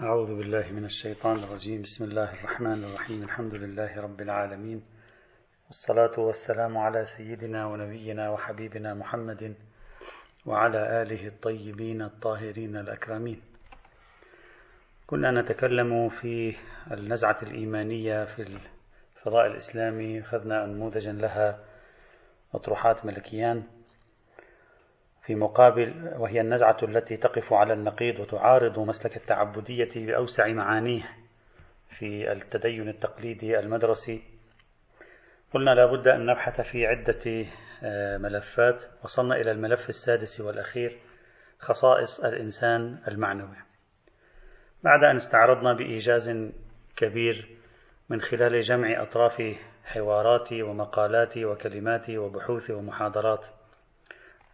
أعوذ بالله من الشيطان الرجيم. بسم الله الرحمن الرحيم. الحمد لله رب العالمين. والصلاة والسلام على سيدنا ونبينا وحبيبنا محمد وعلى آله الطيبين الطاهرين الأكرمين. كنا نتكلم في النزعة الإيمانية في الفضاء الإسلامي. أخذنا نموذجا لها أطروحات ملكيان. في مقابل وهي النزعة التي تقف على النقيض وتعارض مسلك التعبدية بأوسع معانيه في التدين التقليدي المدرسي. قلنا لابد أن نبحث في عدة آه، ملفات. وصلنا إلى الملف السادس والأخير خصائص الإنسان المعنوي. بعد أن استعرضنا بإيجاز كبير من خلال جمع أطراف حواراتي ومقالاتي وكلماتي وبحوثي ومحاضرات.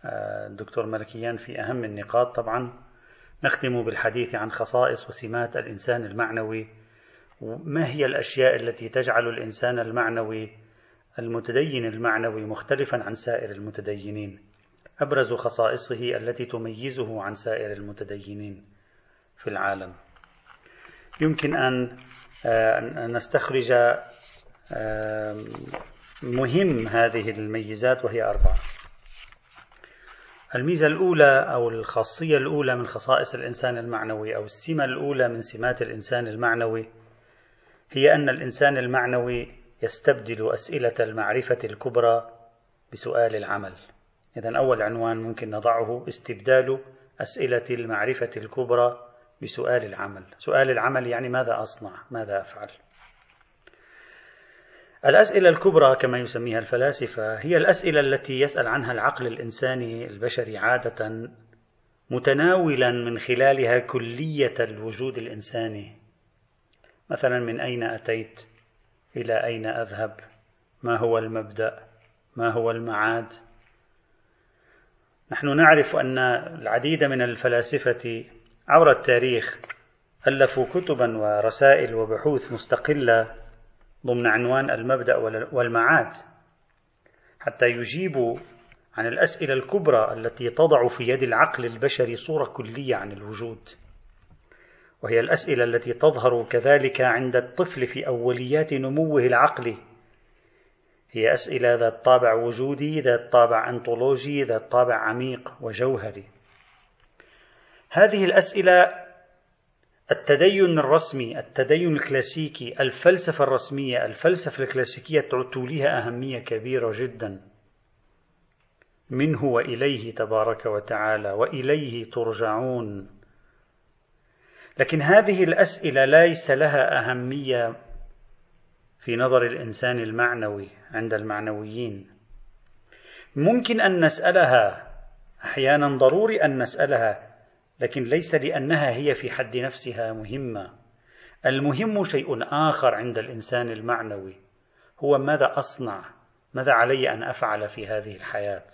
الدكتور ملكيان في أهم النقاط طبعا نختم بالحديث عن خصائص وسمات الإنسان المعنوي وما هي الأشياء التي تجعل الإنسان المعنوي المتدين المعنوي مختلفا عن سائر المتدينين؟ أبرز خصائصه التي تميزه عن سائر المتدينين في العالم. يمكن أن نستخرج مهم هذه الميزات وهي أربعة. الميزة الأولى أو الخاصية الأولى من خصائص الإنسان المعنوي أو السمة الأولى من سمات الإنسان المعنوي هي أن الإنسان المعنوي يستبدل أسئلة المعرفة الكبرى بسؤال العمل. إذا أول عنوان ممكن نضعه استبدال أسئلة المعرفة الكبرى بسؤال العمل. سؤال العمل يعني ماذا أصنع؟ ماذا أفعل؟ الأسئلة الكبرى كما يسميها الفلاسفة هي الأسئلة التي يسأل عنها العقل الإنساني البشري عادة متناولا من خلالها كلية الوجود الإنساني. مثلا من أين أتيت؟ إلى أين أذهب؟ ما هو المبدأ؟ ما هو المعاد؟ نحن نعرف أن العديد من الفلاسفة عبر التاريخ ألفوا كتبا ورسائل وبحوث مستقلة ضمن عنوان المبدأ والمعاد حتى يجيبوا عن الأسئلة الكبرى التي تضع في يد العقل البشري صورة كلية عن الوجود. وهي الأسئلة التي تظهر كذلك عند الطفل في أوليات نموه العقلي هي أسئلة ذات طابع وجودي ذات طابع أنطولوجي ذات طابع عميق وجوهري. هذه الأسئلة التدين الرسمي التدين الكلاسيكي الفلسفة الرسمية الفلسفة الكلاسيكية توليها أهمية كبيرة جدا. منه وإليه تبارك وتعالى وإليه ترجعون. لكن هذه الأسئلة ليس لها أهمية في نظر الإنسان المعنوي عند المعنويين. ممكن أن نسألها أحيانا ضروري أن نسألها لكن ليس لأنها هي في حد نفسها مهمة. المهم شيء آخر عند الإنسان المعنوي. هو ماذا أصنع؟ ماذا علي أن أفعل في هذه الحياة؟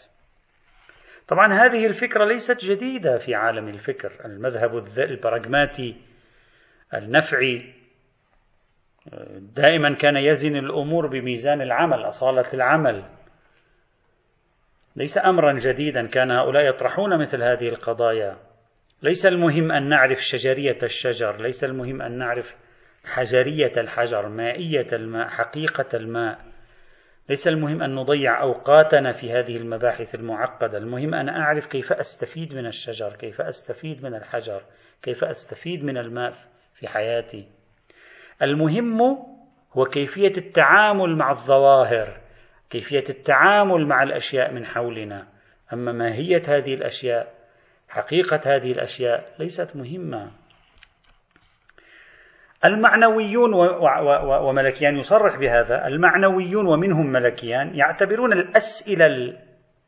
طبعا هذه الفكرة ليست جديدة في عالم الفكر. المذهب البراغماتي النفعي دائما كان يزن الأمور بميزان العمل أصالة العمل. ليس أمرا جديدا كان هؤلاء يطرحون مثل هذه القضايا. ليس المهم أن نعرف شجرية الشجر ليس المهم أن نعرف حجرية الحجر مائية الماء حقيقة الماء. ليس المهم أن نضيع أوقاتنا في هذه المباحث المعقدة. المهم أن أعرف كيف أستفيد من الشجر كيف أستفيد من الحجر كيف أستفيد من الماء في حياتي. المهم هو كيفية التعامل مع الظواهر كيفية التعامل مع الأشياء من حولنا. أما ماهية هذه الأشياء حقيقة هذه الأشياء ليست مهمة. المعنويون وملكيان يصرح بهذا. المعنويون ومنهم ملكيان يعتبرون الأسئلة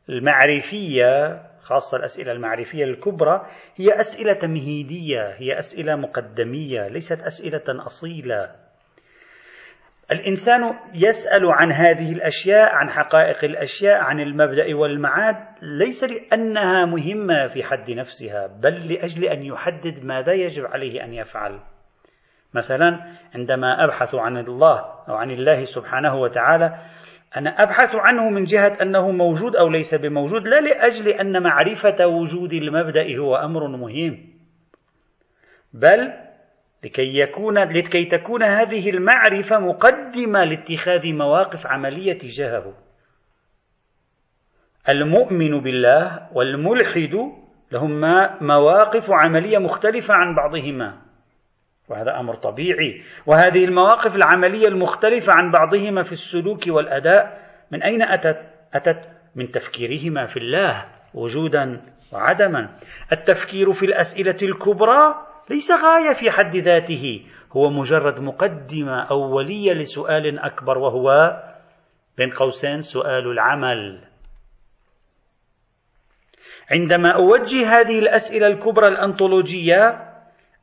المعرفية خاصة الأسئلة المعرفية الكبرى هي أسئلة تمهيدية هي أسئلة مقدمية ليست أسئلة أصيلة. الإنسان يسأل عن هذه الأشياء عن حقائق الأشياء عن المبدأ والمعاد ليس لأنها مهمة في حد نفسها بل لأجل أن يحدد ماذا يجب عليه أن يفعل. مثلا عندما أبحث عن الله أو عن الله سبحانه وتعالى أنا أبحث عنه من جهة أنه موجود أو ليس بموجود لا لأجل أن معرفة وجود المبدأ هو أمر مهم بل لكي يكون لكي تكون هذه المعرفة مقدمة لاتخاذ مواقف عملية تجاهه. المؤمن بالله والملحد لهما مواقف عملية مختلفة عن بعضهما. وهذا أمر طبيعي، وهذه المواقف العملية المختلفة عن بعضهما في السلوك والأداء من أين أتت؟ أتت من تفكيرهما في الله وجودا وعدما. التفكير في الأسئلة الكبرى ليس غاية في حد ذاته. هو مجرد مقدمة أولية لسؤال أكبر وهو بين قوسين سؤال العمل. عندما أوجه هذه الأسئلة الكبرى الأنطولوجية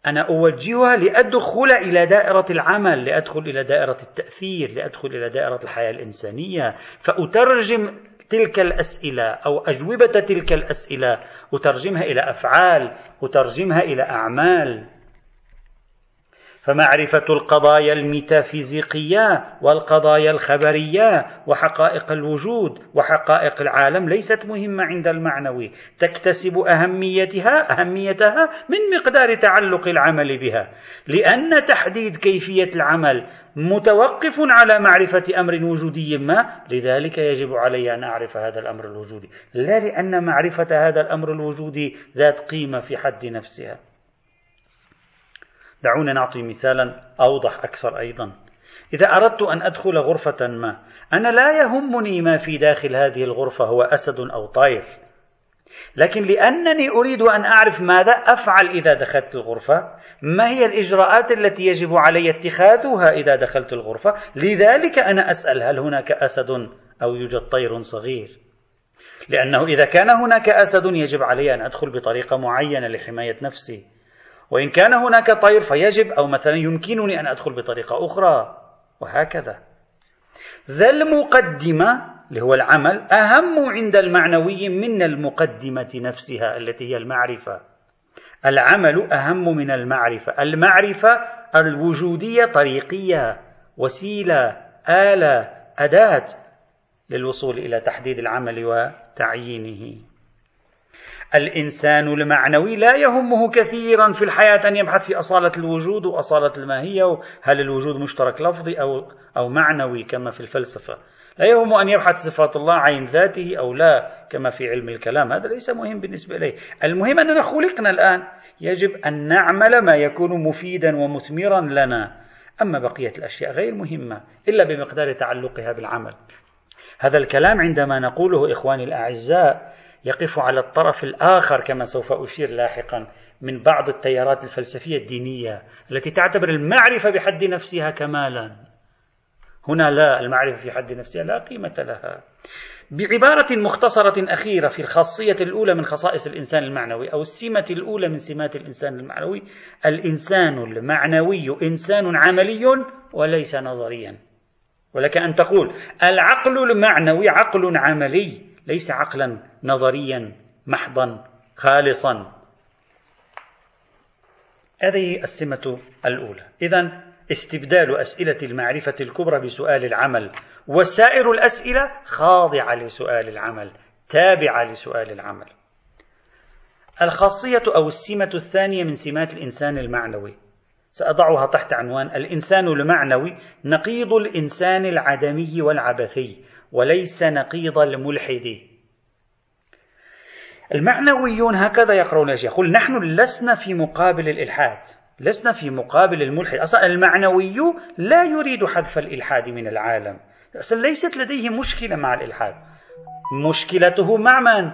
أنا أوجهها لأدخل إلى دائرة العمل لأدخل إلى دائرة التأثير لأدخل إلى دائرة الحياة الإنسانية. فأترجم تلك الأسئلة أو أجوبة تلك الأسئلة أترجمها إلى أفعال أترجمها إلى أعمال. فمعرفة القضايا الميتافيزيقية والقضايا الخبرية وحقائق الوجود وحقائق العالم ليست مهمة عند المعنوي تكتسب أهميتها أهميتها من مقدار تعلق العمل بها لأن تحديد كيفية العمل متوقف على معرفة أمر وجودي ما لذلك يجب علي أن أعرف هذا الأمر الوجودي لا لأن معرفة هذا الأمر الوجودي ذات قيمة في حد نفسها. دعونا نعطي مثالا أوضح أكثر أيضا. إذا أردت أن أدخل غرفة ما أنا لا يهمني ما في داخل هذه الغرفة هو أسد أو طير لكن لأنني أريد أن أعرف ماذا أفعل إذا دخلت الغرفة ما هي الإجراءات التي يجب علي اتخاذها إذا دخلت الغرفة؟ لذلك أنا أسأل هل هناك أسد أو يوجد طير صغير؟ لأنه إذا كان هناك أسد يجب علي أن أدخل بطريقة معينة لحماية نفسي. وإن كان هناك طير فيجب أو مثلا يمكنني أن أدخل بطريقة أخرى وهكذا. ذا المقدمة اللي هو العمل أهم عند المعنوي من المقدمة نفسها التي هي المعرفة. العمل أهم من المعرفة. المعرفة الوجودية طريقية وسيلة آلة أداة للوصول إلى تحديد العمل وتعيينه. الإنسان المعنوي لا يهمه كثيرا في الحياة أن يبحث في أصالة الوجود وأصالة الماهية هل الوجود مشترك لفظي أو أو معنوي كما في الفلسفة. لا يهم أن يبحث صفات الله عين ذاته أو لا كما في علم الكلام. هذا ليس مهم بالنسبة إليه. المهم أننا خلقنا الآن. يجب أن نعمل ما يكون مفيدا ومثمرا لنا. أما بقية الأشياء غير مهمة إلا بمقدار تعلقها بالعمل. هذا الكلام عندما نقوله إخواني الأعزاء يقف على الطرف الآخر كما سوف أشير لاحقا من بعض التيارات الفلسفية الدينية التي تعتبر المعرفة بحد نفسها كمالا. هنا لا المعرفة في حد نفسها لا قيمة لها. بعبارة مختصرة أخيرة في الخاصية الأولى من خصائص الإنسان المعنوي أو السمة الأولى من سمات الإنسان المعنوي الإنسان المعنوي إنسان عملي وليس نظريا. ولك أن تقول العقل المعنوي عقل عملي. ليس عقلا نظريا محضا خالصا. هذه السمة الأولى. إذا استبدال أسئلة المعرفة الكبرى بسؤال العمل وسائر الأسئلة خاضعة لسؤال العمل تابعة لسؤال العمل. الخاصية أو السمة الثانية من سمات الإنسان المعنوي. سأضعها تحت عنوان الإنسان المعنوي نقيض الإنسان العدمي والعبثي. وليس نقيض الملحد. المعنويون هكذا يقرون الأشياء يقول نحن لسنا في مقابل الإلحاد. لسنا في مقابل الملحد. أصلا المعنوي لا يريد حذف الإلحاد من العالم. أصلا ليست لديه مشكلة مع الإلحاد. مشكلته مع من؟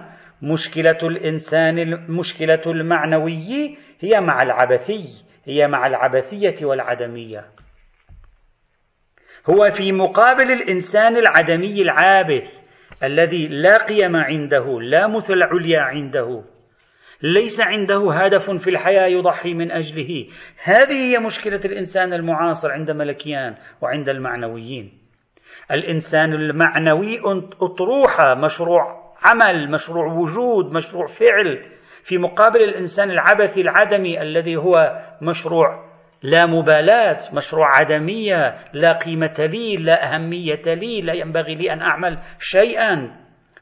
مشكلة الإنسان المشكلة المعنوي هي مع العبثي. هي مع العبثية والعدمية. هو في مقابل الإنسان العدمي العابث الذي لا قيم عنده لا مثل عليا عنده. ليس عنده هدف في الحياة يضحي من أجله. هذه هي مشكلة الإنسان المعاصر عند ملكيان وعند المعنويين. الإنسان المعنوي أطروحة مشروع عمل مشروع وجود مشروع فعل. في مقابل الإنسان العبثي العدمي الذي هو مشروع لا مبالاة مشروع عدمية لا قيمة لي لا أهمية لي لا ينبغي لي أن أعمل شيئا.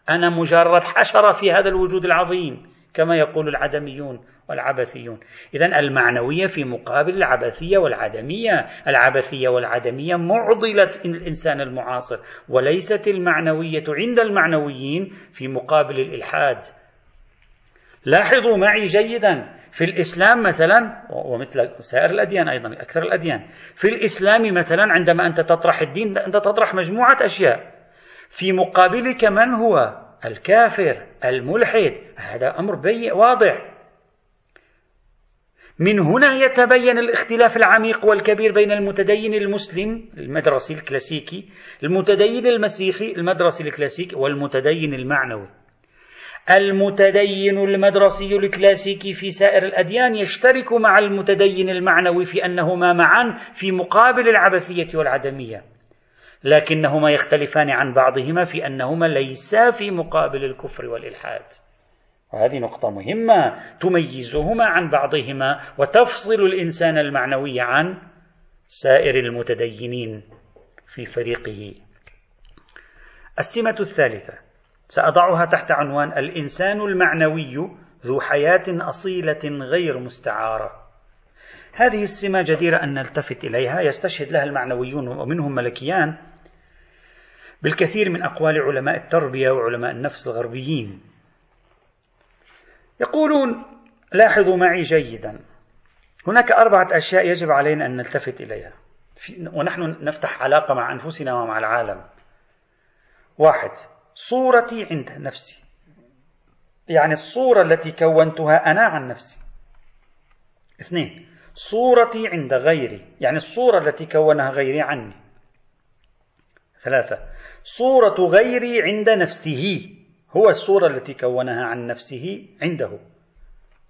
أنا مجرد حشرة في هذا الوجود العظيم كما يقول العدميون والعبثيون. إذا المعنوية في مقابل العبثية والعدمية. العبثية والعدمية معضلة الإنسان المعاصر وليست المعنوية عند المعنويين في مقابل الإلحاد. لاحظوا معي جيدا. في الإسلام مثلا ومثل سائر الأديان أيضا أكثر الأديان. في الإسلام مثلا عندما أنت تطرح الدين أنت تطرح مجموعة أشياء. في مقابلك من هو؟ الكافر الملحد. هذا أمر بي واضح. من هنا يتبين الاختلاف العميق والكبير بين المتدين المسلم المدرسي الكلاسيكي المتدين المسيحي المدرسي الكلاسيكي والمتدين المعنوي. المتدين المدرسي الكلاسيكي في سائر الأديان يشترك مع المتدين المعنوي في أنهما معا في مقابل العبثية والعدمية. لكنهما يختلفان عن بعضهما في أنهما ليسا في مقابل الكفر والإلحاد. وهذه نقطة مهمة تميزهما عن بعضهما وتفصل الإنسان المعنوي عن سائر المتدينين في فريقه. السمة الثالثة. سأضعها تحت عنوان الإنسان المعنوي ذو حياة أصيلة غير مستعارة. هذه السمة جديرة أن نلتفت إليها يستشهد لها المعنويون ومنهم ملكيان بالكثير من أقوال علماء التربية وعلماء النفس الغربيين. يقولون لاحظوا معي جيدا هناك أربعة أشياء يجب علينا أن نلتفت إليها. ونحن نفتح علاقة مع أنفسنا ومع العالم. واحد صورتي عند نفسي. يعني الصورة التي كونتها أنا عن نفسي. اثنين صورتي عند غيري. يعني الصورة التي كونها غيري عني. ثلاثة صورة غيري عند نفسه. هو الصورة التي كونها عن نفسه عنده.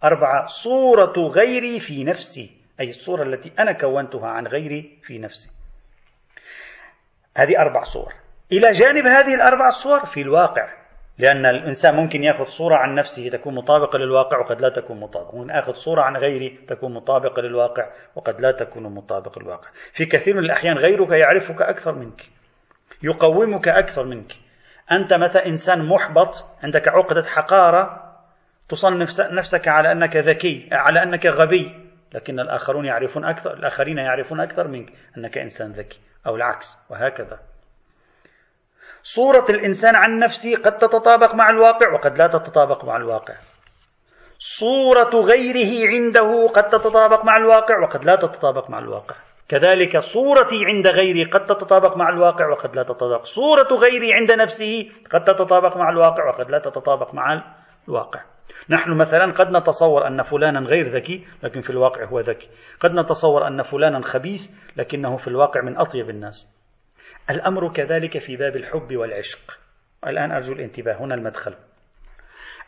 أربعة صورة غيري في نفسي. أي الصورة التي أنا كونتها عن غيري في نفسي. هذه أربع صور. إلى جانب هذه الأربع صور في الواقع لأن الإنسان ممكن يأخذ صورة عن نفسه تكون مطابقة للواقع وقد لا تكون مطابقة ممكن أخذ صورة عن غيري تكون مطابقة للواقع وقد لا تكون مطابقة للواقع. في كثير من الأحيان غيرك يعرفك أكثر منك يقومك أكثر منك. أنت مثلا إنسان محبط عندك عقدة حقارة تصنف نفسك على أنك ذكي على أنك غبي لكن الآخرون يعرفون أكثر الآخرين يعرفون أكثر منك أنك إنسان ذكي أو العكس وهكذا. صورة الإنسان عن نفسه قد تتطابق مع الواقع وقد لا تتطابق مع الواقع. صورة غيره عنده قد تتطابق مع الواقع وقد لا تتطابق مع الواقع. كذلك صورتي عند غيري قد تتطابق مع الواقع وقد لا تتطابق. صورة غيري عند نفسه قد تتطابق مع الواقع وقد لا تتطابق مع الواقع. نحن مثلا قد نتصور أن فلانا غير ذكي لكن في الواقع هو ذكي. قد نتصور أن فلانا خبيث لكنه في الواقع من أطيب الناس. الأمر كذلك في باب الحب والعشق. الآن أرجو الانتباه. هنا المدخل.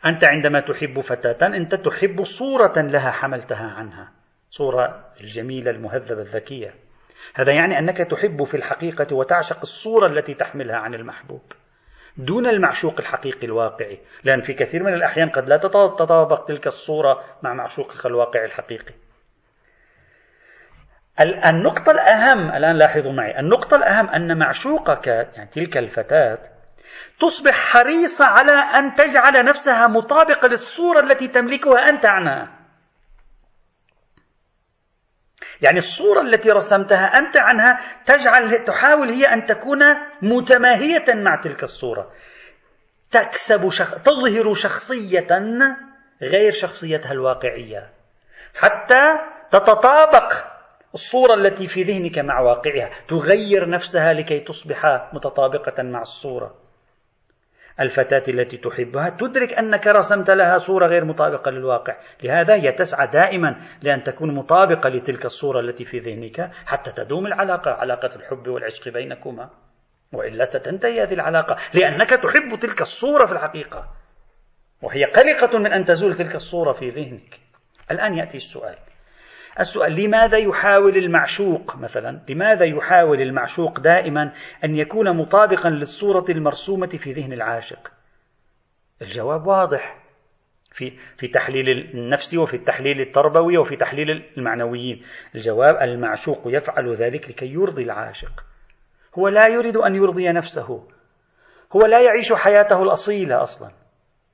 أنت عندما تحب فتاة أنت تحب صورة لها حملتها عنها. صورة الجميلة المهذبة الذكية. هذا يعني أنك تحب في الحقيقة وتعشق الصورة التي تحملها عن المحبوب. دون المعشوق الحقيقي الواقعي لأن في كثير من الأحيان قد لا تتطابق تلك الصورة مع معشوقك الواقعي الحقيقي. النقطة الأهم الآن لاحظوا معي النقطة الأهم أن معشوقك يعني تلك الفتاة تصبح حريصة على أن تجعل نفسها مطابقة للصورة التي تملكها أنت عنها. يعني الصورة التي رسمتها أنت عنها تجعل تحاول هي أن تكون متماهية مع تلك الصورة. تكسب شخ... تظهر شخصية غير شخصيتها الواقعية حتى تتطابق الصورة التي في ذهنك مع واقعها تغير نفسها لكي تصبح متطابقة مع الصورة. الفتاة التي تحبها تدرك أنك رسمت لها صورة غير مطابقة للواقع. لهذا هي تسعى دائما لأن تكون مطابقة لتلك الصورة التي في ذهنك حتى تدوم العلاقة علاقة الحب والعشق بينكما. وإلا ستنتهي هذه العلاقة لأنك تحب تلك الصورة في الحقيقة. وهي قلقة من أن تزول تلك الصورة في ذهنك. الآن يأتي السؤال. السؤال لماذا يحاول المعشوق مثلا؟ لماذا يحاول المعشوق دائما أن يكون مطابقا للصورة المرسومة في ذهن العاشق؟ الجواب واضح. في في تحليل النفسي وفي التحليل التربوي وفي تحليل المعنويين. الجواب المعشوق يفعل ذلك لكي يرضي العاشق. هو لا يريد أن يرضي نفسه. هو لا يعيش حياته الأصيلة أصلا.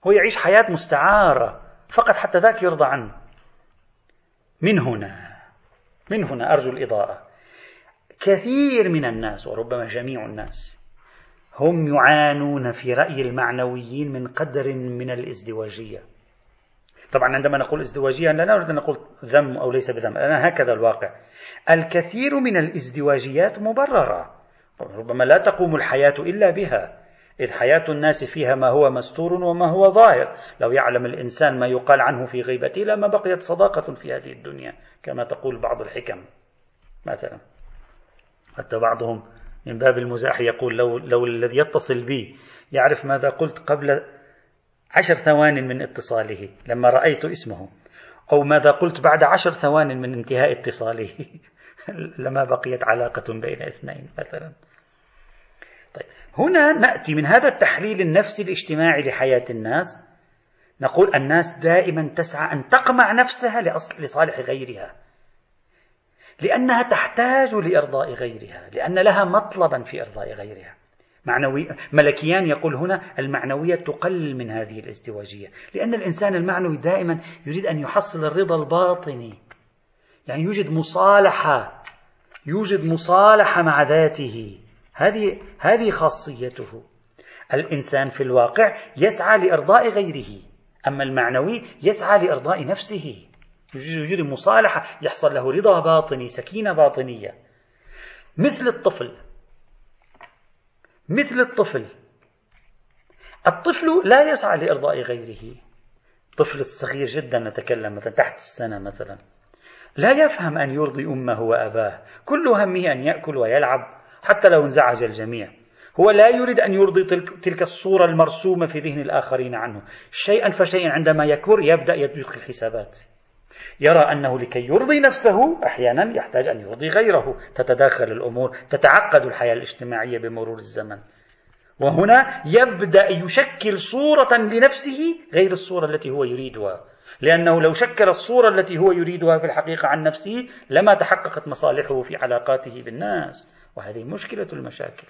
هو يعيش حياة مستعارة. فقط حتى ذاك يرضى عنه. من هنا من هنا أرجو الإضاءة. كثير من الناس وربما جميع الناس هم يعانون في رأي المعنويين من قدر من الازدواجية. طبعا عندما نقول ازدواجية لا نريد أن نقول ذم أو ليس بذم أنا هكذا الواقع. الكثير من الازدواجيات مبررة ربما لا تقوم الحياة إلا بها. إذ حياة الناس فيها ما هو مستور وما هو ظاهر. لو يعلم الإنسان ما يقال عنه في غيبته لما بقيت صداقة في هذه الدنيا كما تقول بعض الحكم. مثلا حتى بعضهم من باب المزاح يقول لو, لو الذي يتصل بي يعرف ماذا قلت قبل عشر ثوان من اتصاله لما رأيت اسمه أو ماذا قلت بعد عشر ثوان من انتهاء اتصاله. لما بقيت علاقة بين اثنين مثلا. هنا نأتي من هذا التحليل النفسي الاجتماعي لحياة الناس. نقول الناس دائما تسعى أن تقمع نفسها لصالح غيرها لأنها تحتاج لإرضاء غيرها لأن لها مطلبا في إرضاء غيرها. معنوي ملكيان يقول هنا المعنوية تقلل من هذه الازدواجية لأن الإنسان المعنوي دائما يريد أن يحصل الرضا الباطني. يعني يوجد مصالحة يوجد مصالحة مع ذاته. هذه هذه خاصيته. الإنسان في الواقع يسعى لإرضاء غيره أما المعنوي يسعى لإرضاء نفسه. يوجد مصالحة يحصل له رضا باطني سكينة باطنية. مثل الطفل. مثل الطفل. الطفل لا يسعى لإرضاء غيره. الطفل الصغير جدا نتكلم مثلا تحت السنة مثلا. لا يفهم أن يرضي أمه وأباه. كل همه أن يأكل ويلعب. حتى لو انزعج الجميع. هو لا يريد أن يرضي تلك الصورة المرسومة في ذهن الآخرين عنه. شيئا فشيئا عندما يكبر يبدأ يدخل حسابات يرى أنه لكي يرضي نفسه أحيانا يحتاج أن يرضي غيره. تتداخل الأمور تتعقد الحياة الاجتماعية بمرور الزمن. وهنا يبدأ يشكل صورة لنفسه غير الصورة التي هو يريدها. لأنه لو شكل الصورة التي هو يريدها في الحقيقة عن نفسه لما تحققت مصالحه في علاقاته بالناس. وهذه مشكلة المشاكل.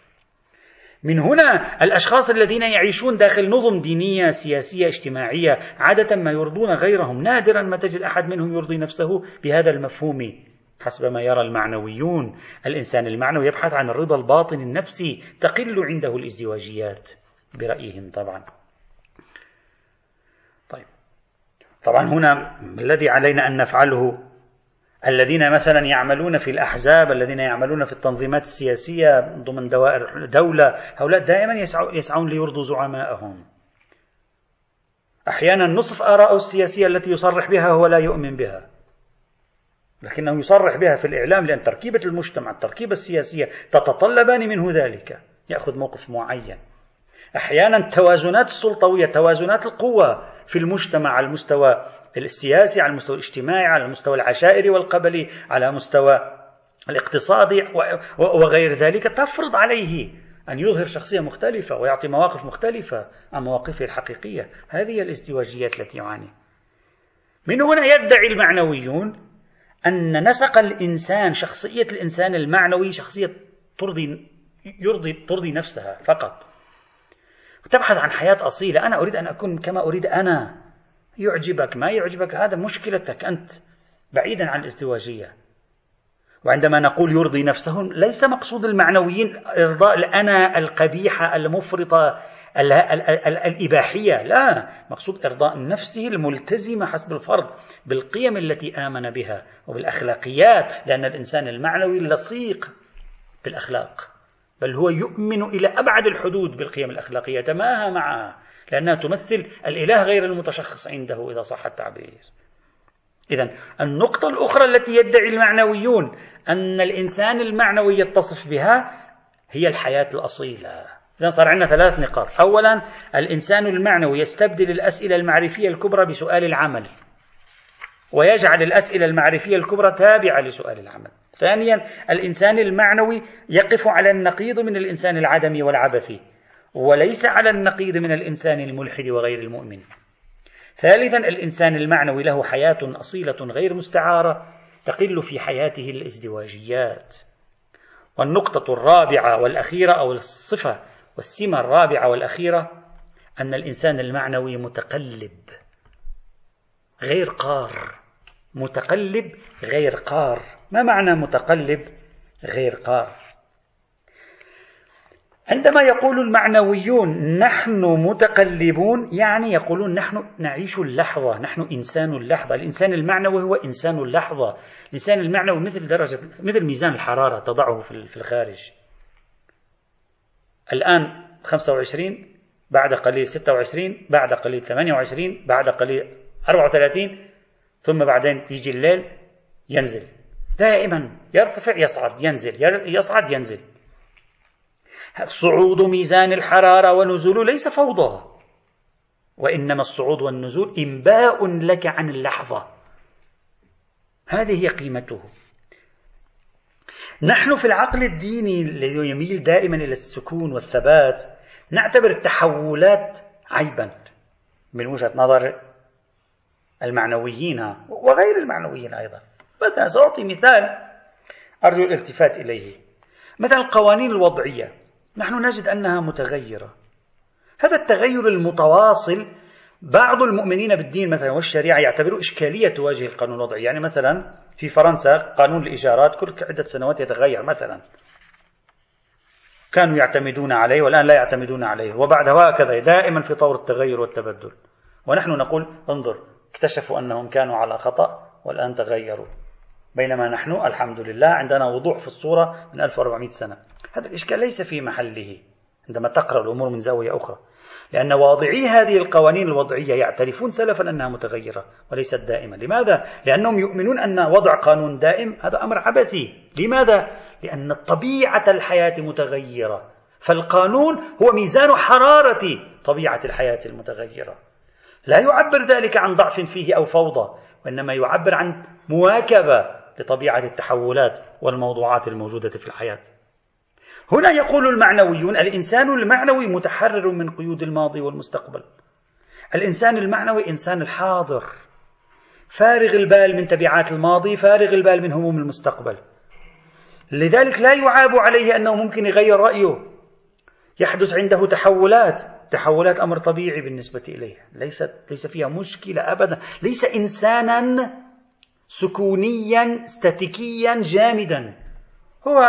من هنا الأشخاص الذين يعيشون داخل نظم دينية سياسية اجتماعية عادة ما يرضون غيرهم نادرا ما تجد أحد منهم يرضي نفسه بهذا المفهوم. حسب ما يرى المعنويون الإنسان المعنوي يبحث عن الرضا الباطن النفسي تقل عنده الازدواجيات برأيهم طبعا. طيب. طبعا هنا الذي علينا أن نفعله الذين مثلا يعملون في الأحزاب الذين يعملون في التنظيمات السياسية ضمن دوائر دولة هؤلاء دائما يسعون ليرضوا زعمائهم أحيانا نصف آراءه السياسية التي يصرح بها هو لا يؤمن بها. لكنه يصرح بها في الإعلام لأن تركيبة المجتمع التركيبة السياسية تتطلبان منه ذلك. يأخذ موقف معين. أحيانا التوازنات السلطوية توازنات القوة في المجتمع على المستوى السياسي على المستوى الاجتماعي على المستوى العشائري والقبلي على مستوى الاقتصادي وغير ذلك. تفرض عليه أن يظهر شخصية مختلفة ويعطي مواقف مختلفة عن مواقفه الحقيقية. هذه الازدواجيات التي يعاني. من هنا يدعي المعنويون أن نسق الإنسان شخصية الإنسان المعنوي شخصية ترضي يرضي ترضي نفسها فقط. تبحث عن حياة أصيلة. أنا أريد أن أكون كما أريد أنا. يعجبك ما يعجبك هذا مشكلتك أنت بعيدا عن الازدواجية. وعندما نقول يرضي نفسه ليس مقصود المعنويين إرضاء الأنا القبيحة المفرطة الإباحية لا مقصود إرضاء نفسه الملتزمة حسب الفرض بالقيم التي آمن بها وبالأخلاقيات لأن الإنسان المعنوي لصيق بالأخلاق بل هو يؤمن إلى أبعد الحدود بالقيم الأخلاقية تماهى معها لأنها تمثل الإله غير المتشخص عنده إذا صح التعبير. إذا النقطة الأخرى التي يدعي المعنويون أن الإنسان المعنوي يتصف بها هي الحياة الأصيلة. إذا صار عندنا ثلاث نقاط. أولا الإنسان المعنوي يستبدل الأسئلة المعرفية الكبرى بسؤال العمل ويجعل الأسئلة المعرفية الكبرى تابعة لسؤال العمل. ثانيا الإنسان المعنوي يقف على النقيض من الإنسان العدمي والعبثي. وليس على النقيض من الإنسان الملحد وغير المؤمن. ثالثا الإنسان المعنوي له حياة أصيلة غير مستعارة تقل في حياته الازدواجيات. والنقطة الرابعة والأخيرة أو الصفة والسمة الرابعة والأخيرة أن الإنسان المعنوي متقلب غير قار. متقلب غير قار. ما معنى متقلب؟ غير قار. عندما يقول المعنويون نحن متقلبون يعني يقولون نحن نعيش اللحظة نحن إنسان اللحظة. الإنسان المعنوي هو إنسان اللحظة. الإنسان المعنوي مثل درجة مثل ميزان الحرارة تضعه في الخارج. الآن 25 بعد قليل 26 بعد قليل 28 بعد قليل 34 ثم بعدين يجي الليل ينزل. دائما يرتفع يصعد ينزل يصعد ينزل. صعود ميزان الحرارة ونزوله ليس فوضى. وإنما الصعود والنزول إنباء لك عن اللحظة. هذه هي قيمته. نحن في العقل الديني الذي يميل دائما إلى السكون والثبات نعتبر التحولات عيبا. من وجهة نظر المعنويين وغير المعنويين أيضا. مثلا سأعطي مثال أرجو الالتفات إليه. مثلا القوانين الوضعية. نحن نجد أنها متغيرة. هذا التغير المتواصل بعض المؤمنين بالدين مثلا والشريعة يعتبروا إشكالية تواجه القانون الوضعي. يعني مثلا في فرنسا قانون الإيجارات كل عدة سنوات يتغير مثلا. كانوا يعتمدون عليه والآن لا يعتمدون عليه. وبعد هكذا دائما في طور التغير والتبدل. ونحن نقول انظر اكتشفوا أنهم كانوا على خطأ والآن تغيروا. بينما نحن الحمد لله عندنا وضوح في الصورة من 1400 سنة. هذا الإشكال ليس في محله عندما تقرأ الأمور من زاوية أخرى. لأن واضعي هذه القوانين الوضعية يعترفون سلفا أنها متغيرة وليست دائمة لماذا؟ لأنهم يؤمنون أن وضع قانون دائم هذا أمر عبثي. لماذا؟ لأن طبيعة الحياة متغيرة. فالقانون هو ميزان حرارة طبيعة الحياة المتغيرة. لا يعبر ذلك عن ضعف فيه أو فوضى وإنما يعبر عن مواكبة لطبيعة التحولات والموضوعات الموجودة في الحياة. هنا يقول المعنويون الإنسان المعنوي متحرر من قيود الماضي والمستقبل. الإنسان المعنوي إنسان الحاضر فارغ البال من تبعات الماضي فارغ البال من هموم المستقبل. لذلك لا يعاب عليه أنه ممكن يغير رأيه. يحدث عنده تحولات. تحولات أمر طبيعي بالنسبة إليه. ليست ليس فيها مشكلة أبدا. ليس إنسانا سكونيا استاتيكيا جامدا. هو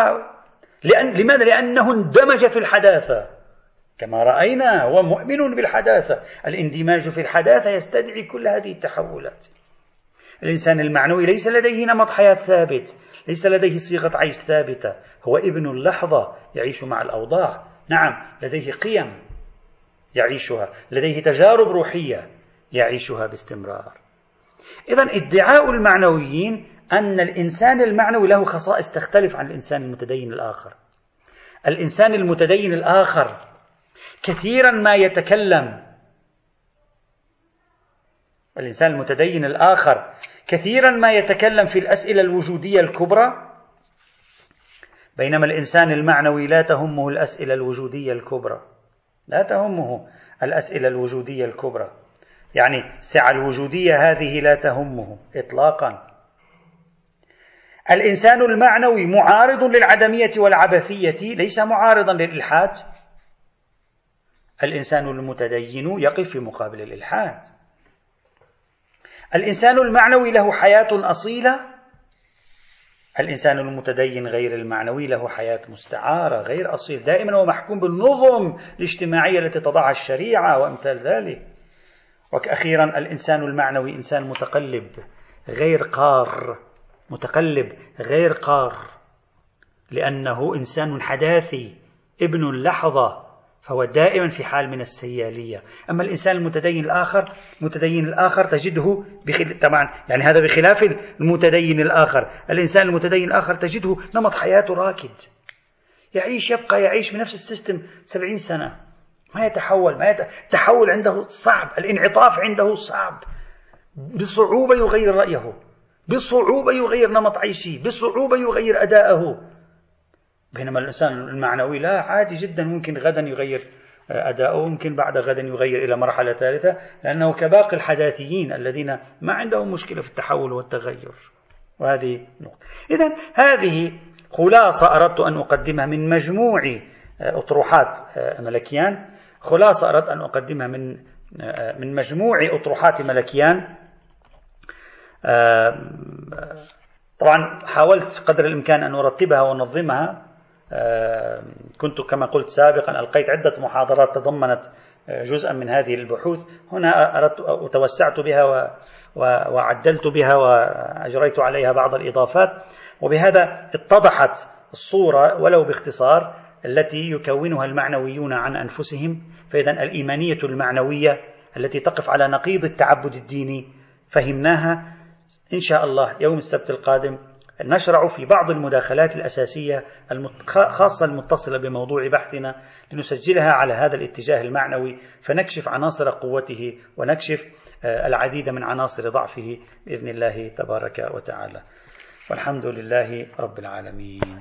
لأن لماذا؟ لأنه اندمج في الحداثة. كما رأينا هو مؤمن بالحداثة. الاندماج في الحداثة يستدعي كل هذه التحولات. الإنسان المعنوي ليس لديه نمط حياة ثابت ليس لديه صيغة عيش ثابتة. هو ابن اللحظة يعيش مع الأوضاع. نعم لديه قيم يعيشها. لديه تجارب روحية يعيشها باستمرار. إذا ادعاء المعنويين أن الإنسان المعنوي له خصائص تختلف عن الإنسان المتدين الآخر. الإنسان المتدين الآخر كثيرا ما يتكلم. الإنسان المتدين الآخر كثيرا ما يتكلم في الأسئلة الوجودية الكبرى بينما الإنسان المعنوي لا تهمه الأسئلة الوجودية الكبرى. لا تهمه الأسئلة الوجودية الكبرى. يعني السعة الوجودية هذه لا تهمه إطلاقا. الإنسان المعنوي معارض للعدمية والعبثية ليس معارضا للإلحاد. الإنسان المتدين يقف في مقابل الإلحاد. الإنسان المعنوي له حياة أصيلة. الإنسان المتدين غير المعنوي له حياة مستعارة غير أصيل. دائما هو محكوم بالنظم الاجتماعية التي تضعها الشريعة وأمثال ذلك. وأخيرا الإنسان المعنوي إنسان متقلب غير قار متقلب غير قار لأنه إنسان حداثي ابن اللحظة فهو دائما في حال من السيالية. أما الإنسان المتدين الآخر المتدين الآخر تجده بخل... طبعا يعني هذا بخلاف المتدين الآخر. الإنسان المتدين الآخر تجده نمط حياته راكد. يعيش يبقى يعيش بنفس السيستم سبعين سنة. ما يتحول ما. التحول عنده صعب الانعطاف عنده صعب. بصعوبة يغير رأيه بصعوبة يغير نمط عيشه بصعوبة يغير أداءه بينما الإنسان المعنوي لا عادي جدا ممكن غدا يغير أداؤه ممكن بعد غدا يغير إلى مرحلة ثالثة لأنه كباقي الحداثيين الذين ما عندهم مشكلة في التحول والتغير. وهذه نقطة. إذا هذه خلاصة أردت أن أقدمها من مجموع أطروحات طبعا حاولت قدر الإمكان أن أرتبها وأنظمها. كنت كما قلت سابقا ألقيت عدة محاضرات تضمنت جزءا من هذه البحوث. هنا أردت وتوسعت بها وعدلت بها وأجريت عليها بعض الإضافات. وبهذا اتضحت الصورة ولو باختصار التي يكونها المعنويون عن أنفسهم فإذا الإيمانية المعنوية التي تقف على نقيض التعبد الديني فهمناها. إن شاء الله يوم السبت القادم نشرع في بعض المداخلات الأساسية خاصة المتصلة بموضوع بحثنا لنسجلها على هذا الاتجاه المعنوي فنكشف عناصر قوته ونكشف آه، العديد من عناصر ضعفه بإذن الله تبارك وتعالى. والحمد لله رب العالمين.